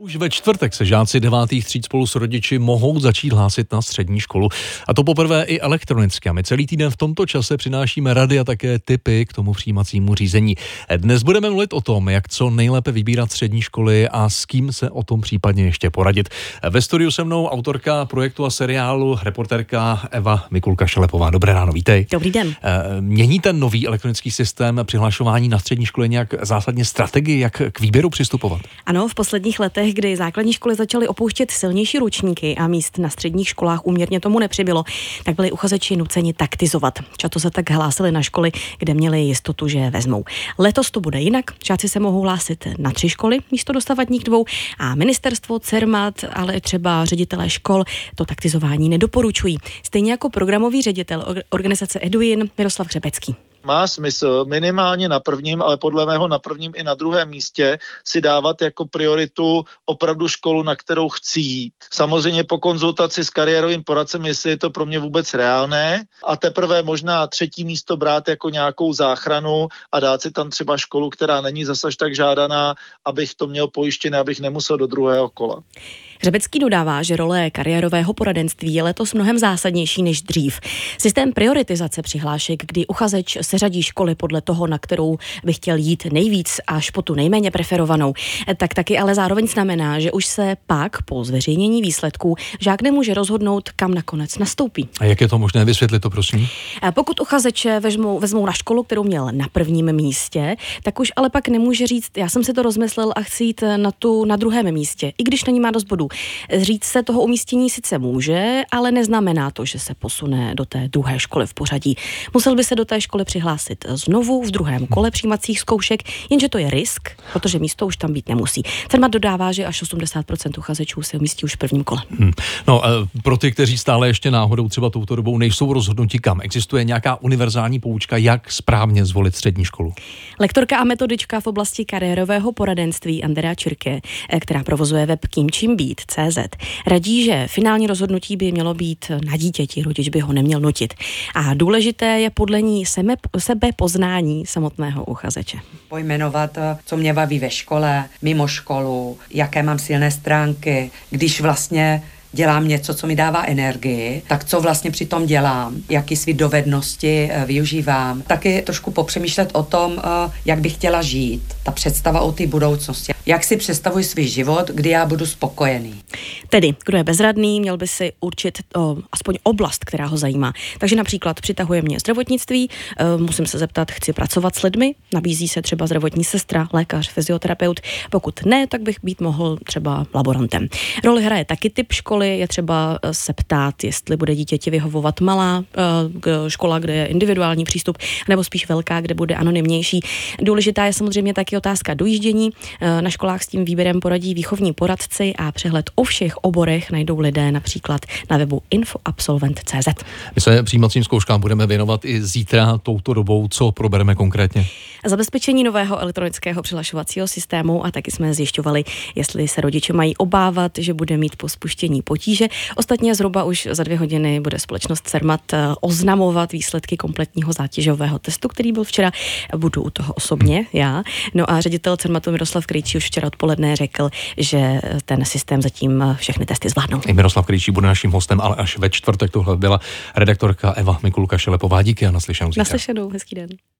Už ve čtvrtek se žáci devátých tříd spolu s rodiči mohou začít hlásit na střední školu. A to poprvé i elektronicky. A my celý týden v tomto čase přinášíme rady a také tipy k tomu přijímacímu řízení. Dnes budeme mluvit o tom, jak co nejlépe vybírat střední školy a s kým se o tom případně ještě poradit. Ve studiu se mnou autorka projektu a seriálu, reporterka Eva Mikulka Šelepová. Dobré ráno, vítej. Dobrý den. Mění ten nový elektronický systém přihlašování na střední školy nějak zásadně strategii, jak k výběru přistupovat? Ano, v posledních letech letech, kdy základní školy začaly opouštět silnější ručníky a míst na středních školách úměrně tomu nepřibylo, tak byli uchazeči nuceni taktizovat. Často se tak hlásili na školy, kde měli jistotu, že vezmou. Letos to bude jinak. Žáci se mohou hlásit na tři školy místo dostavadních dvou a ministerstvo, CERMAT, ale třeba ředitelé škol to taktizování nedoporučují. Stejně jako programový ředitel organizace Eduin Miroslav Řebecký má smysl minimálně na prvním, ale podle mého na prvním i na druhém místě si dávat jako prioritu opravdu školu, na kterou chci jít. Samozřejmě po konzultaci s kariérovým poradcem, jestli je to pro mě vůbec reálné a teprve možná třetí místo brát jako nějakou záchranu a dát si tam třeba školu, která není zase tak žádaná, abych to měl pojištěné, abych nemusel do druhého kola. Řebecký dodává, že role kariérového poradenství je letos mnohem zásadnější než dřív. Systém prioritizace přihlášek, kdy uchazeč seřadí školy podle toho, na kterou by chtěl jít nejvíc až po tu nejméně preferovanou, tak taky ale zároveň znamená, že už se pak po zveřejnění výsledků žák nemůže rozhodnout, kam nakonec nastoupí. A jak je to možné? Vysvětlit to, prosím. Pokud uchazeče vezmou, vezmou na školu, kterou měl na prvním místě, tak už ale pak nemůže říct, já jsem si to rozmyslel a chci jít na tu na druhém místě, i když na ní má dost bodů. Říct se toho umístění sice může, ale neznamená to, že se posune do té druhé školy v pořadí. Musel by se do té školy přihlásit znovu v druhém kole přijímacích zkoušek, jenže to je risk, protože místo už tam být nemusí. Firma dodává, že až 80% uchazečů se umístí už v prvním kole. Hmm. No, eh, pro ty, kteří stále ještě náhodou třeba touto dobou nejsou rozhodnutí kam, existuje nějaká univerzální poučka, jak správně zvolit střední školu? Lektorka a metodička v oblasti kariérového poradenství Andrea Čirke, eh, která provozuje web Kým čím být, CZ radí, že finální rozhodnutí by mělo být na dítěti, rodič by ho neměl nutit. A důležité je podle ní sebe, sebepoznání samotného uchazeče. Pojmenovat, co mě baví ve škole, mimo školu, jaké mám silné stránky, když vlastně dělám něco, co mi dává energii, tak co vlastně při tom dělám, jaký svý dovednosti eh, využívám. Taky trošku popřemýšlet o tom, eh, jak bych chtěla žít, ta představa o té budoucnosti. Jak si představuji svůj život, kdy já budu spokojený. Tedy, kdo je bezradný, měl by si určit o, aspoň oblast, která ho zajímá. Takže například přitahuje mě zdravotnictví, e, musím se zeptat, chci pracovat s lidmi, nabízí se třeba zdravotní sestra, lékař, fyzioterapeut. Pokud ne, tak bych být mohl třeba laborantem. Roli hraje taky typ školy, je třeba e, se ptát, jestli bude dítěti vyhovovat malá e, škola, kde je individuální přístup, nebo spíš velká, kde bude anonymnější. Důležitá je samozřejmě taky otázka dojíždění. Na školách s tím výběrem poradí výchovní poradci a přehled o všech oborech najdou lidé například na webu infoabsolvent.cz. My se přijímacím zkouškám budeme věnovat i zítra touto dobou. Co probereme konkrétně? Zabezpečení nového elektronického přihlašovacího systému a taky jsme zjišťovali, jestli se rodiče mají obávat, že bude mít po spuštění potíže. Ostatně zhruba už za dvě hodiny bude společnost CERMAT eh, oznamovat výsledky kompletního zátěžového testu, který byl včera. Budu u toho osobně já. No a ředitel CERMATu Miroslav Krejčí už včera odpoledne řekl, že ten systém zatím všechny testy zvládnou. I Miroslav Krejčí bude naším hostem, ale až ve čtvrtek tohle byla redaktorka Eva Mikulka Šelepová. Díky a naslyšenou. Naslyšenou, hezký den.